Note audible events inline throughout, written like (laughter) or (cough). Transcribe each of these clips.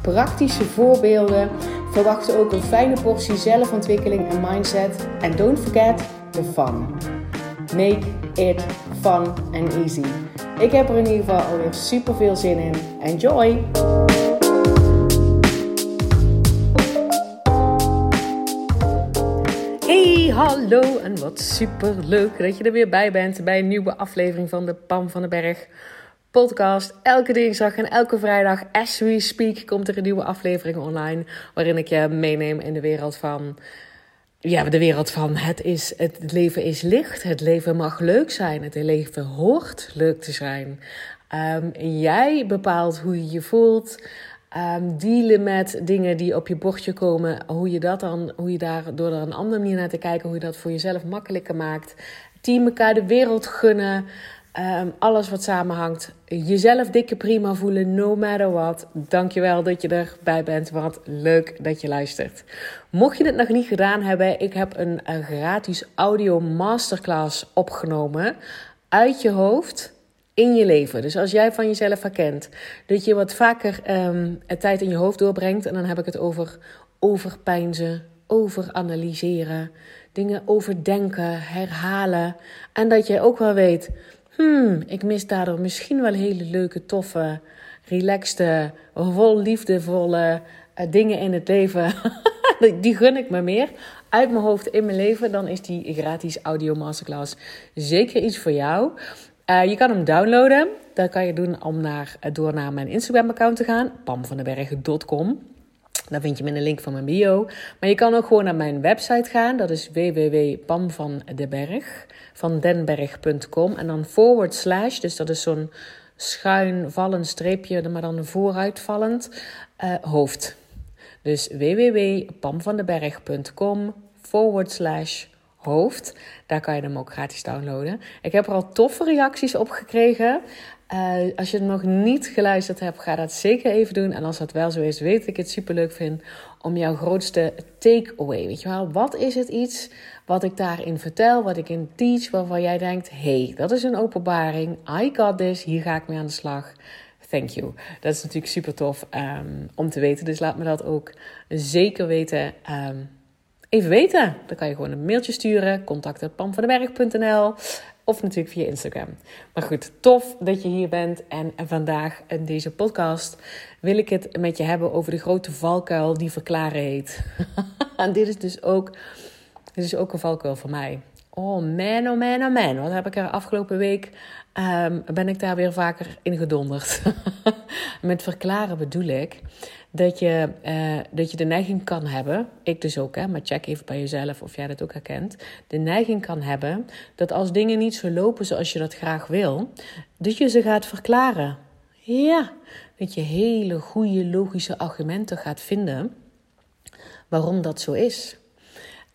praktische voorbeelden. Verwacht ook een fijne portie zelfontwikkeling en mindset. En don't forget the fun. Make it fun and easy. Ik heb er in ieder geval alweer super veel zin in. Enjoy! Hey, hallo en wat super leuk dat je er weer bij bent bij een nieuwe aflevering van de Pam van den Berg podcast. Elke dinsdag en elke vrijdag, as we speak, komt er een nieuwe aflevering online waarin ik je meeneem in de wereld van ja, de wereld van het, is, het leven is licht, het leven mag leuk zijn, het leven hoort leuk te zijn. Um, jij bepaalt hoe je je voelt. Um, dealen met dingen die op je bordje komen, hoe je dat dan, hoe je daar door er een andere manier naar te kijken, hoe je dat voor jezelf makkelijker maakt. Team elkaar de wereld gunnen. Um, alles wat samenhangt. Jezelf dikke prima voelen, no matter what. Dankjewel dat je erbij bent. Wat leuk dat je luistert. Mocht je het nog niet gedaan hebben, ik heb een, een gratis audio masterclass opgenomen. Uit je hoofd in je leven. Dus als jij van jezelf herkent dat je wat vaker um, tijd in je hoofd doorbrengt, en dan heb ik het over overpijnzen, overanalyseren, dingen overdenken, herhalen. En dat jij ook wel weet, hmm, ik mis daardoor misschien wel hele leuke, toffe, relaxte, vol liefdevolle uh, dingen in het leven. (laughs) die gun ik me meer uit mijn hoofd in mijn leven. Dan is die gratis audio masterclass zeker iets voor jou. Uh, je kan hem downloaden. Dat kan je doen om naar, door naar mijn Instagram-account te gaan, pamvandenbergen.com. Daar vind je me in de link van mijn bio. Maar je kan ook gewoon naar mijn website gaan. Dat is www.pamvandenberg van. En dan forward slash, dus dat is zo'n schuin vallend streepje, maar dan vooruitvallend uh, hoofd. Dus www.pamvandenberg.com forward slash hoofd. Daar kan je hem ook gratis downloaden. Ik heb er al toffe reacties op gekregen. Uh, als je het nog niet geluisterd hebt, ga dat zeker even doen. En als dat wel zo is, weet ik het super leuk vind om jouw grootste takeaway. Weet je wel, wat is het iets wat ik daarin vertel, wat ik in teach, waarvan jij denkt: hey, dat is een openbaring. I got this. Hier ga ik mee aan de slag. Thank you. Dat is natuurlijk super tof um, om te weten. Dus laat me dat ook zeker weten. Um, even weten. Dan kan je gewoon een mailtje sturen. Contact.pamvandenberg.nl Of natuurlijk via Instagram. Maar goed, tof dat je hier bent. En vandaag in deze podcast wil ik het met je hebben over de grote valkuil die verklaren heet. (laughs) en dit is dus ook, dit is ook een valkuil voor mij. Oh man, oh man, oh man. Wat heb ik er afgelopen week... Um, ben ik daar weer vaker in gedonderd. (laughs) Met verklaren bedoel ik dat je, uh, dat je de neiging kan hebben, ik dus ook, hè, maar check even bij jezelf of jij dat ook herkent. De neiging kan hebben dat als dingen niet zo lopen zoals je dat graag wil, dat je ze gaat verklaren. Ja, dat je hele goede logische argumenten gaat vinden waarom dat zo is.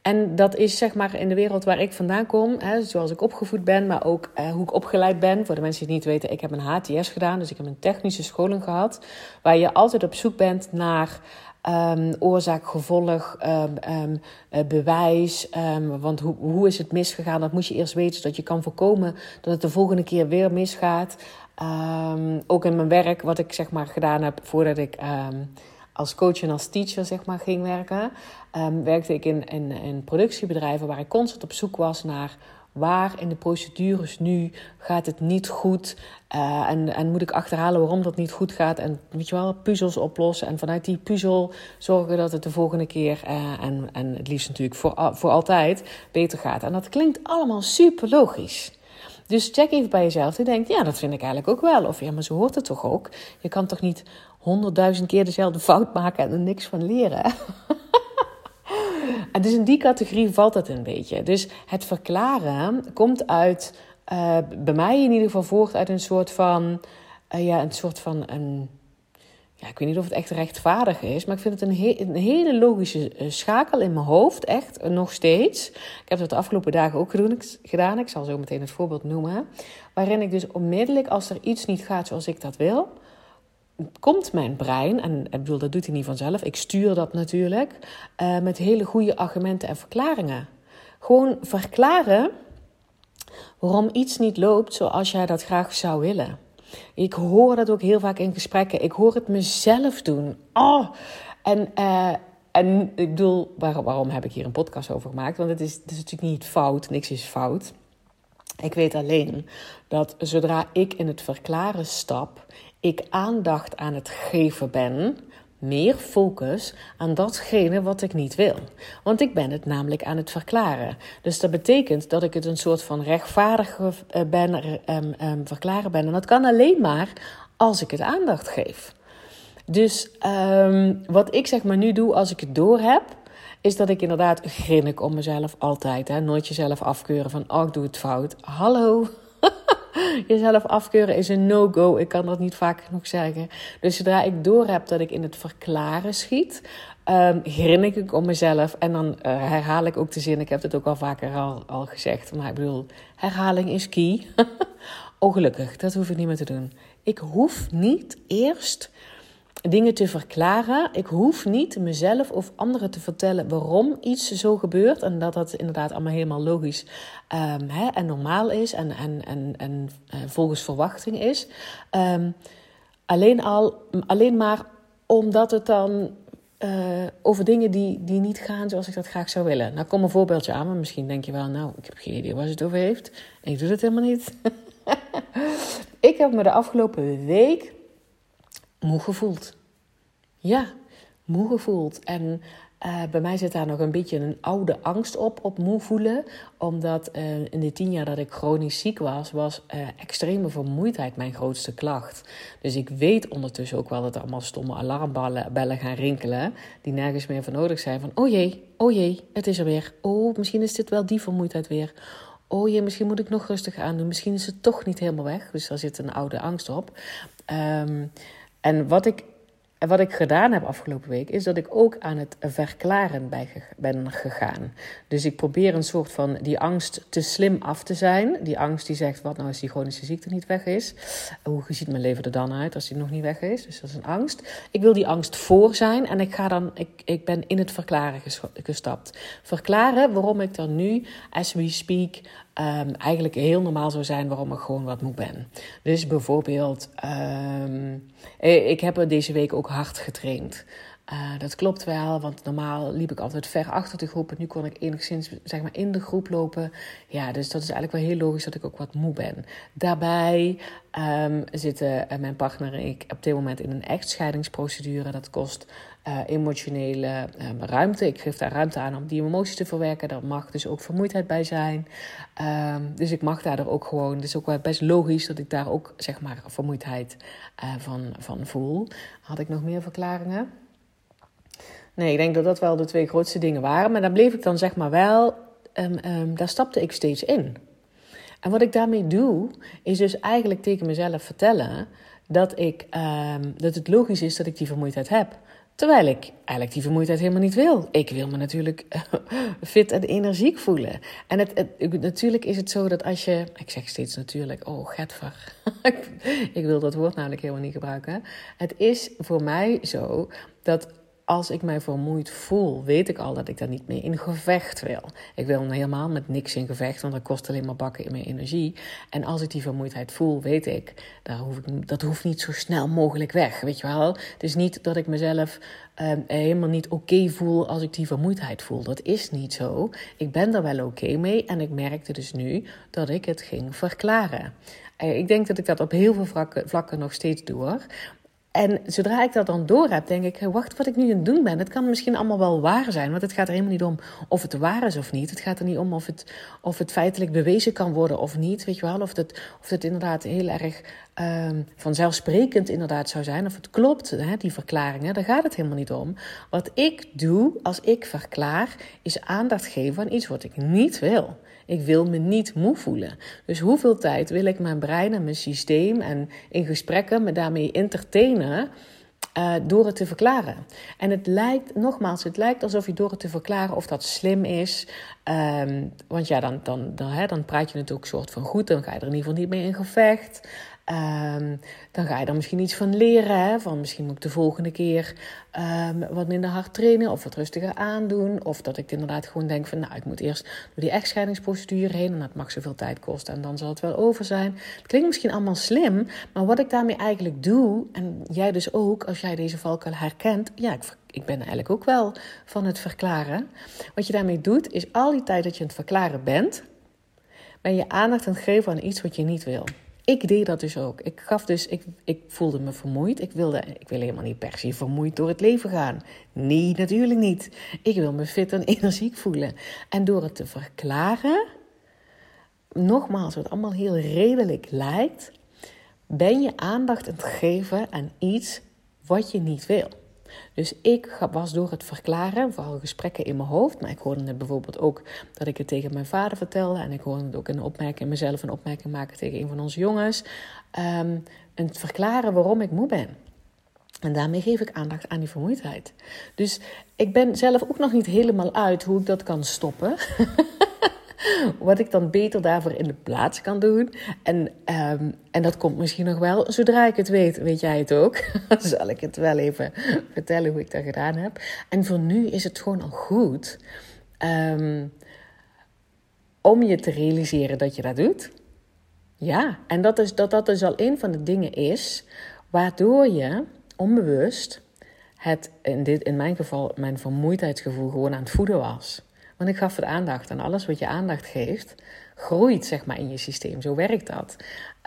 En dat is zeg maar in de wereld waar ik vandaan kom, hè, zoals ik opgevoed ben, maar ook eh, hoe ik opgeleid ben. Voor de mensen die het niet weten, ik heb een HTS gedaan, dus ik heb een technische scholing gehad, waar je altijd op zoek bent naar um, oorzaak, gevolg, um, um, bewijs. want hoe, hoe is het misgegaan? Dat moet je eerst weten, zodat je kan voorkomen dat het de volgende keer weer misgaat. ook in mijn werk, wat ik zeg maar gedaan heb voordat ik als coach en als teacher zeg maar, ging werken, um, werkte ik in, in, in productiebedrijven waar ik constant op zoek was naar waar in de procedures nu gaat het niet goed uh, en, en moet ik achterhalen waarom dat niet goed gaat en weet je wel, puzzels oplossen en vanuit die puzzel zorgen dat het de volgende keer uh, en, en het liefst natuurlijk voor, voor altijd beter gaat. En dat klinkt allemaal super logisch. Dus check even bij jezelf. en denk, ja, dat vind ik eigenlijk ook wel. Of ja, maar zo hoort het toch ook? Je kan toch niet honderdduizend keer dezelfde fout maken en er niks van leren? (laughs) en dus in die categorie valt het een beetje. Dus het verklaren komt uit, uh, bij mij in ieder geval voort uit een soort van, uh, ja, een soort van een ja, ik weet niet of het echt rechtvaardig is, maar ik vind het een, een hele logische eh, schakel in mijn hoofd, echt eh, nog steeds. Ik heb het de afgelopen dagen ook gedaan, ik zal zo meteen het voorbeeld noemen. Waarin ik dus onmiddellijk, als er iets niet gaat zoals ik dat wil, komt mijn brein, en ik bedoel, dat doet hij niet vanzelf, ik stuur dat natuurlijk, uh, met hele goede argumenten en verklaringen. Gewoon verklaren waarom iets niet loopt zoals jij dat graag zou willen. Ik hoor dat ook heel vaak in gesprekken. Ik hoor het mezelf doen. Oh, en, uh, en ik bedoel, waarom heb ik hier een podcast over gemaakt? Want het is, het is natuurlijk niet fout, niks is fout. Ik weet alleen dat zodra ik in het verklaren stap, ik aandacht aan het geven ben, meer focus aan datgene wat ik niet wil. Want ik ben het namelijk aan het verklaren. Dus dat betekent dat ik het een soort van rechtvaardige eh, ben, um, um, verklaren ben. En dat kan alleen maar als ik het aandacht geef. Dus um, wat ik zeg maar nu doe als ik het door heb, is dat ik inderdaad grinnik om mezelf altijd. Hè? Nooit jezelf afkeuren van, oh, ik doe het fout. Hallo. (laughs) (laughs) Jezelf afkeuren is een no-go. Ik kan dat niet vaak genoeg zeggen. Dus zodra ik door heb dat ik in het verklaren schiet, um, grinnik ik om mezelf. En dan uh, herhaal ik ook de zin. Ik heb het ook al vaker al, al gezegd. Maar ik bedoel, herhaling is key. (laughs) oh, gelukkig. Dat hoef ik niet meer te doen. Ik hoef niet eerst dingen te verklaren. Ik hoef niet mezelf of anderen te vertellen waarom iets zo gebeurt. En dat dat inderdaad allemaal helemaal logisch hè, en normaal is en, en, en, en uh, volgens verwachting is. Um, alleen, al, alleen maar omdat het dan uh, over dingen die, die niet gaan zoals ik dat graag zou willen. Nou, kom een voorbeeldje aan, maar misschien denk je wel, nou, ik heb geen idee waar ze het over heeft. En ik doe het helemaal niet. (laughs) ik heb me de afgelopen week moe gevoeld. Ja, moe gevoeld. En uh, bij mij zit daar nog een beetje een oude angst op, op moe voelen. Omdat uh, in de tien jaar dat ik chronisch ziek was, was uh, extreme vermoeidheid mijn grootste klacht. Dus ik weet ondertussen ook wel dat er allemaal stomme alarmbellen bellen gaan rinkelen. Die nergens meer voor nodig zijn. Van, oh jee, oh jee, het is er weer. Oh, misschien is dit wel die vermoeidheid weer. Oh jee, misschien moet ik nog rustig aandoen. Misschien is het toch niet helemaal weg. Dus daar zit een oude angst op. Um, en wat ik, wat ik gedaan heb afgelopen week, is dat ik ook aan het verklaren ben gegaan. Dus ik probeer een soort van die angst te slim af te zijn. Die angst die zegt, wat nou als die chronische ziekte niet weg is? Hoe ziet mijn leven er dan uit als die nog niet weg is? Dus dat is een angst. Ik wil die angst voor zijn en ik, ga dan, ik, ik ben in het verklaren gestapt. Verklaren waarom ik dan nu, as we speak, um, eigenlijk heel normaal zou zijn waarom ik gewoon wat moe ben. Dus bijvoorbeeld, um, ik heb deze week ook hard getraind. Uh, dat klopt wel, want normaal liep ik altijd ver achter de groep. En nu kon ik enigszins zeg maar, in de groep lopen. Ja, dus dat is eigenlijk wel heel logisch dat ik ook wat moe ben. Daarbij um, zitten uh, mijn partner en ik op dit moment in een echtscheidingsprocedure. Dat kost uh, emotionele um, ruimte. Ik geef daar ruimte aan om die emoties te verwerken. Daar mag dus ook vermoeidheid bij zijn. Um, dus ik mag daar ook gewoon. Het is ook wel best logisch dat ik daar ook zeg maar vermoeidheid van, van voel. Had ik nog meer verklaringen? Nee, ik denk dat dat wel de twee grootste dingen waren. Maar daar bleef ik dan zeg maar wel, um, um, daar stapte ik steeds in. En wat ik daarmee doe, is dus eigenlijk tegen mezelf vertellen dat, ik, um, dat het logisch is dat ik die vermoeidheid heb. Terwijl ik eigenlijk die vermoeidheid helemaal niet wil. Ik wil me natuurlijk (laughs) fit en energiek voelen. En het, natuurlijk is het zo dat als je. Ik zeg steeds natuurlijk, oh, getver. (laughs) ik wil dat woord namelijk helemaal niet gebruiken. Het is voor mij zo dat als ik mij vermoeid voel, weet ik al dat ik daar niet mee in gevecht wil. Ik wil helemaal met niks in gevecht, want dat kost alleen maar bakken in mijn energie. En als ik die vermoeidheid voel, weet ik, daar hoef ik dat hoeft niet zo snel mogelijk weg. Weet je wel? Het is niet dat ik mezelf uh, helemaal niet oké voel als ik die vermoeidheid voel. Dat is niet zo. Ik ben er wel oké mee en ik merkte dus nu dat ik het ging verklaren. Uh, ik denk dat ik dat op heel veel vlakken nog steeds doe. En zodra ik dat dan door heb, denk ik: wacht, wat ik nu aan het doen ben, dat kan misschien allemaal wel waar zijn. Want het gaat er helemaal niet om of het waar is of niet. Het gaat er niet om of het, of het feitelijk bewezen kan worden of niet. Weet je wel, of het, of het inderdaad heel erg um, vanzelfsprekend inderdaad zou zijn. Of het klopt, hè, die verklaringen. Daar gaat het helemaal niet om. Wat ik doe als ik verklaar, is aandacht geven aan iets wat ik niet wil. Ik wil me niet moe voelen. Dus hoeveel tijd wil ik mijn brein en mijn systeem en in gesprekken me daarmee entertainen? uh, door het te verklaren. En het lijkt, nogmaals, het lijkt alsof je door het te verklaren of dat slim is. Um, want ja, dan, dan, dan, hè, dan praat je natuurlijk soort van goed. Dan ga je er in ieder geval niet mee in gevecht. Um, dan ga je er misschien iets van leren. Hè? Van misschien moet ik de volgende keer um, wat minder hard trainen of wat rustiger aandoen. Of dat ik inderdaad gewoon denk van nou, ik moet eerst door die echtscheidingsprocedure heen. En dat mag zoveel tijd kosten en dan zal het wel over zijn. Het klinkt misschien allemaal slim, maar wat ik daarmee eigenlijk doe, en jij dus ook, als jij deze valkuil herkent, ja, ik, ik ben eigenlijk ook wel van het verklaren. Wat je daarmee doet, is al die tijd dat je aan het verklaren bent, ben je aandacht aan het geven aan iets wat je niet wil ik deed dat dus ook. Ik gaf dus, ik, ik voelde me vermoeid. Ik wilde, ik wil helemaal niet per se vermoeid door het leven gaan. Nee, natuurlijk niet. Ik wil me fit en (laughs) energiek voelen. En door het te verklaren, nogmaals, wat allemaal heel redelijk lijkt, ben je aandacht aan het geven aan iets wat je niet wil. Dus ik was door het verklaren, vooral gesprekken in mijn hoofd, maar ik hoorde het bijvoorbeeld ook dat ik het tegen mijn vader vertelde en ik hoorde het ook in een opmerking, mezelf een opmerking maken tegen een van onze jongens. Um, het verklaren waarom ik moe ben. En daarmee geef ik aandacht aan die vermoeidheid. Dus ik ben zelf ook nog niet helemaal uit hoe ik dat kan stoppen. (laughs) wat ik dan beter daarvoor in de plaats kan doen. En, um, en dat komt misschien nog wel, zodra ik het weet, weet jij het ook. (laughs) zal ik het wel even vertellen hoe ik dat gedaan heb. En voor nu is het gewoon al goed um, om je te realiseren dat je dat doet. Ja, en dat, is, dat dat dus al een van de dingen is waardoor je onbewust het, in, dit, in mijn geval, mijn vermoeidheidsgevoel gewoon aan het voeden was. Want ik gaf het aandacht en alles wat je aandacht geeft, groeit zeg maar in je systeem. Zo werkt dat.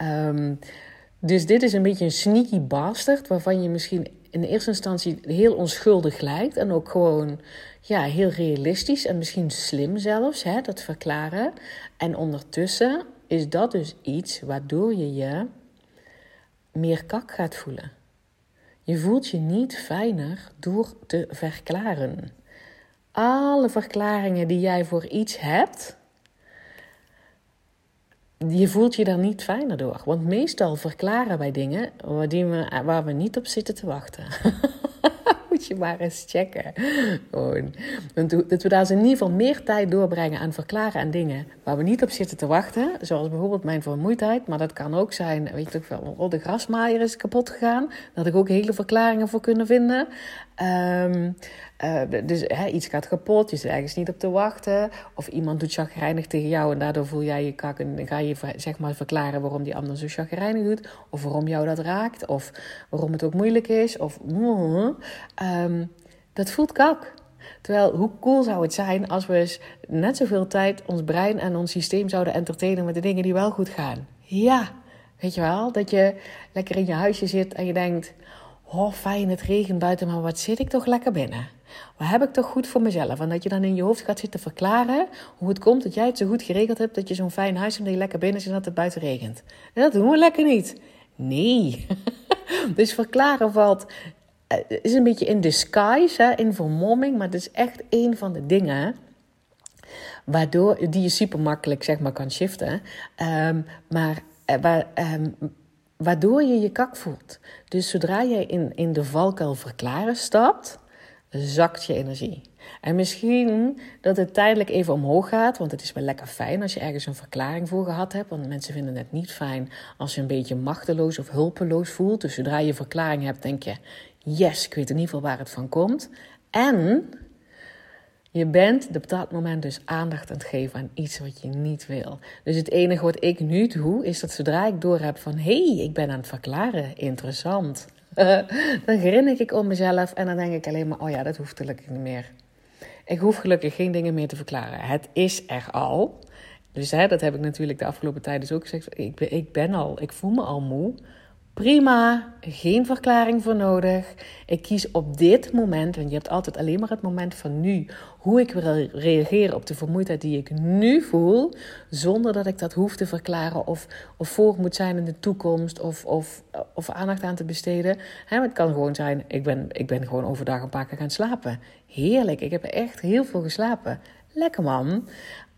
Um, dus dit is een beetje een sneaky bastard, waarvan je misschien in eerste instantie heel onschuldig lijkt. En ook gewoon ja, heel realistisch en misschien slim zelfs, hè, dat verklaren. En ondertussen is dat dus iets waardoor je je meer kak gaat voelen. Je voelt je niet fijner door te verklaren alle verklaringen die jij voor iets hebt, je voelt je daar niet fijner door. Want meestal verklaren wij dingen waar, we, niet op zitten te wachten. (laughs) Moet je maar eens checken. Dat we daar in ieder geval meer tijd doorbrengen aan verklaren aan dingen waar we niet op zitten te wachten. Zoals bijvoorbeeld mijn vermoeidheid. Maar dat kan ook zijn, weet je toch wel, de grasmaaier is kapot gegaan. Daar had ik ook hele verklaringen voor kunnen vinden. Um, uh, dus hè, iets gaat kapot, je zit ergens niet op te wachten. Of iemand doet chagrijnig tegen jou en daardoor voel jij je kak. En ga je zeg maar verklaren waarom die ander zo chagrijnig doet. Of waarom jou dat raakt. Of waarom het ook moeilijk is. Of um, (laughs) dat voelt kak. Terwijl, hoe cool zou het zijn als we net zoveel tijd ons brein en ons systeem zouden entertainen met de dingen die wel goed gaan. Ja, weet je wel? Dat je lekker in je huisje zit en je denkt: Oh, fijn, het regent buiten, maar wat zit ik toch lekker binnen? Wat heb ik toch goed voor mezelf? En dat je dan in je hoofd gaat zitten verklaren hoe het komt dat jij het zo goed geregeld hebt dat je zo'n fijn huis hebt dat je lekker binnen zit en dat het buiten regent. En dat doen we lekker niet. Nee. (laughs) dus verklaren valt eh, is een beetje in disguise, hè, in vermomming, maar het is echt een van de dingen waardoor die je super makkelijk zeg maar kan shiften, um, maar uh, waar, um, waardoor je je kak voelt. Dus zodra jij in, in de valkuil verklaren stapt, zakt je energie. En misschien dat het tijdelijk even omhoog gaat, want het is wel lekker fijn als je ergens een verklaring voor gehad hebt. Want mensen vinden het niet fijn als je een beetje machteloos of hulpeloos voelt. Dus zodra je verklaring hebt, denk je: yes, ik weet in ieder geval waar het van komt. En je bent op dat moment dus aandacht aan het geven aan iets wat je niet wil. Dus het enige wat ik nu doe, is dat zodra ik door heb van... hé, hey, ik ben aan het verklaren, interessant. (laughs) dan grinnik ik om mezelf en dan denk ik alleen maar... oh ja, dat hoeft gelukkig niet meer. Ik hoef gelukkig geen dingen meer te verklaren. Het is er al. Dus hè, dat heb ik natuurlijk de afgelopen tijd dus ook gezegd. Ik ben, ik ben al, ik voel me al moe. Prima, geen verklaring voor nodig. Ik kies op dit moment, want je hebt altijd alleen maar het moment van nu, hoe ik wil reageren op de vermoeidheid die ik nu voel, zonder dat ik dat hoef te verklaren of, of voor moet zijn in de toekomst of, of, of aandacht aan te besteden. het kan gewoon zijn, ik ben, ik ben gewoon overdag een paar keer gaan slapen. Heerlijk, ik heb echt heel veel geslapen. Lekker man.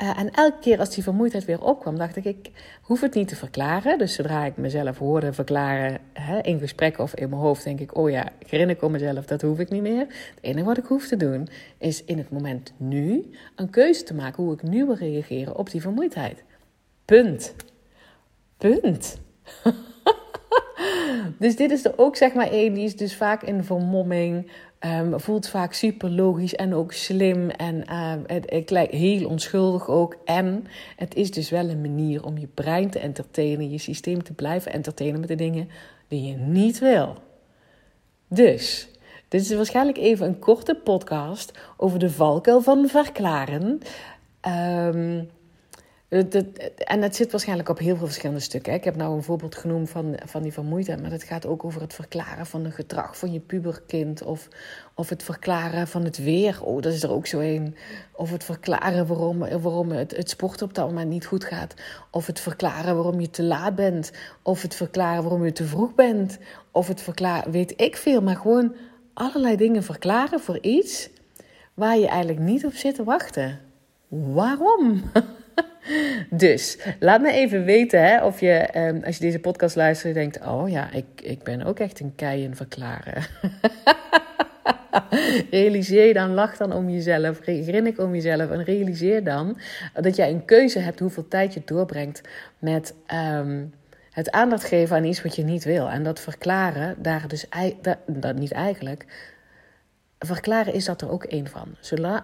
Uh, en elke keer als die vermoeidheid weer opkwam, dacht ik, ik hoef het niet te verklaren. Dus zodra ik mezelf hoorde verklaren hè, in gesprek of in mijn hoofd, denk ik, oh ja, ik herinner mezelf, dat hoef ik niet meer. Het enige wat ik hoef te doen, is in het moment nu een keuze te maken hoe ik nu wil reageren op die vermoeidheid. Punt. Punt. (laughs) dus dit is er ook zeg maar één, die is dus vaak in vermomming, Um, voelt vaak super logisch en ook slim en uh, het, het, heel onschuldig ook. En het is dus wel een manier om je brein te entertainen, je systeem te blijven entertainen met de dingen die je niet wil. Dus, dit is waarschijnlijk even een korte podcast over de valkuil van verklaren. Um, en het zit waarschijnlijk op heel veel verschillende stukken. Ik heb nou een voorbeeld genoemd van, van die vermoeidheid, maar het gaat ook over het verklaren van het gedrag van je puberkind. Of, of het verklaren van het weer. Oh, dat is er ook zo een. Of het verklaren waarom, waarom het, het sporten op dat moment niet goed gaat. Of het verklaren waarom je te laat bent. Of het verklaren waarom je te vroeg bent. Of het verklaren, weet ik veel, maar gewoon allerlei dingen verklaren voor iets waar je eigenlijk niet op zit te wachten. Waarom? (laughs) Dus laat me even weten hè, of je, um, als je deze podcast luistert, denkt: Oh ja, ik, ik ben ook echt een kei in verklaren. (laughs) realiseer dan, lach dan om jezelf, grinnik om jezelf en realiseer dan dat jij een keuze hebt hoeveel tijd je doorbrengt met um, het aandacht geven aan iets wat je niet wil. En dat verklaren, daar dus, dat niet eigenlijk, verklaren is dat er ook één van.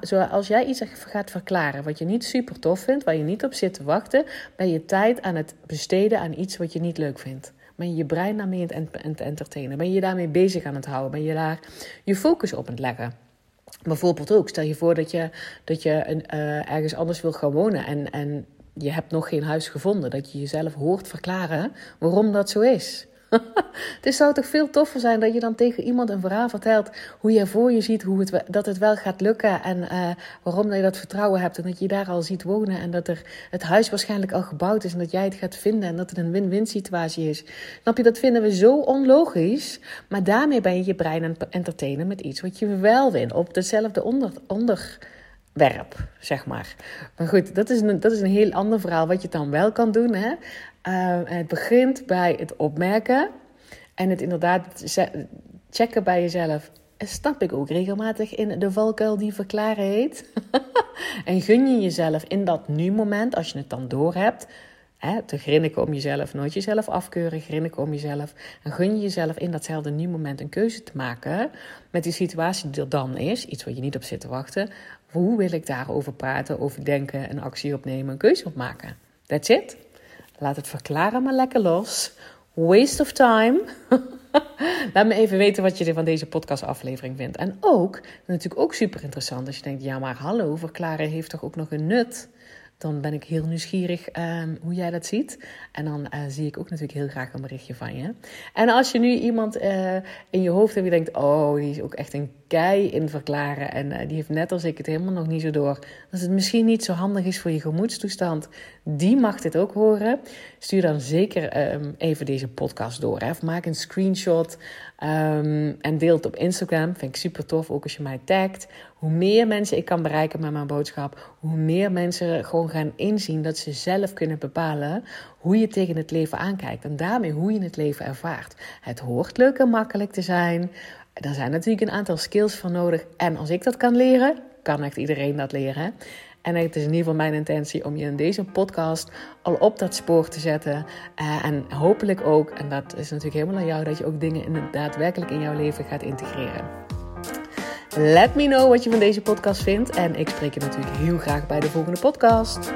Zoals jij iets gaat verklaren wat je niet super tof vindt, waar je niet op zit te wachten, ben je tijd aan het besteden aan iets wat je niet leuk vindt. Ben je je brein daarmee aan het entertainen? Ben je daarmee bezig aan het houden? Ben je daar je focus op aan het leggen? Bijvoorbeeld ook, stel je voor dat je, dat je uh, ergens anders wil gaan wonen en, en je hebt nog geen huis gevonden. Dat je jezelf hoort verklaren waarom dat zo is. (laughs) het zou toch veel toffer zijn dat je dan tegen iemand een verhaal vertelt hoe je voor je ziet hoe het, dat het wel gaat lukken en uh, waarom je dat vertrouwen hebt en dat je daar al ziet wonen en dat er het huis waarschijnlijk al gebouwd is en dat jij het gaat vinden en dat het een win-win situatie is. Snap je, dat vinden we zo onlogisch, maar daarmee ben je je brein aan het entertainen met iets wat je wel wil op hetzelfde onder, onderwerp, zeg maar. Maar goed, dat is, een, dat is een heel ander verhaal wat je dan wel kan doen. Hè? Uh, het begint bij het opmerken en het inderdaad checken bij jezelf. Stap ik ook regelmatig in de valkuil die verklaren heet? (laughs) en gun je jezelf in dat nu-moment, als je het dan door hebt, hè, te grinniken om jezelf, nooit jezelf afkeuren, grinniken om jezelf. En gun je jezelf in datzelfde nu-moment een keuze te maken met die situatie die er dan is, iets waar je niet op zit te wachten. Hoe wil ik daarover praten, over denken, een actie opnemen, een keuze op maken? That's it. Laat het verklaren maar lekker los. Waste of time. (laughs) Laat me even weten wat je van deze podcastaflevering vindt. En ook, natuurlijk ook super interessant als je denkt, ja maar hallo, verklaren heeft toch ook nog een nut? Dan ben ik heel nieuwsgierig ehm, hoe jij dat ziet. En dan uh, zie ik ook natuurlijk heel graag een berichtje van je. En als je nu iemand uh, in je hoofd hebt die denkt: Oh, die is ook echt een kei in verklaren. En uh, die heeft net als ik het helemaal nog niet zo door. Dat het misschien niet zo handig is voor je gemoedstoestand. Die mag dit ook horen. Stuur dan zeker um, even deze podcast door. Hè? Of maak een screenshot um, en deel het op Instagram. Vind ik super tof, ook als je mij tagt. Hoe meer mensen ik kan bereiken met mijn boodschap, hoe meer mensen gewoon gaan inzien dat ze zelf kunnen bepalen hoe je tegen het leven aankijkt. En daarmee hoe je het leven ervaart. Het hoort leuk en makkelijk te zijn. Er zijn natuurlijk een aantal skills voor nodig. En als ik dat kan leren, kan echt iedereen dat leren. En het is in ieder geval mijn intentie om je in deze podcast al op dat spoor te zetten. Uh, en hopelijk ook, en dat is natuurlijk helemaal aan jou, dat je ook dingen in daadwerkelijk in jouw leven gaat integreren. Let me know wat je van deze podcast vindt. En ik spreek je natuurlijk heel graag bij de volgende podcast.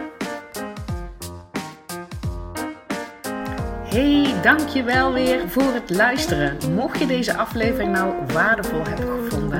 Hey, dankjewel weer voor het luisteren. Mocht je deze aflevering nou waardevol hebben gevonden,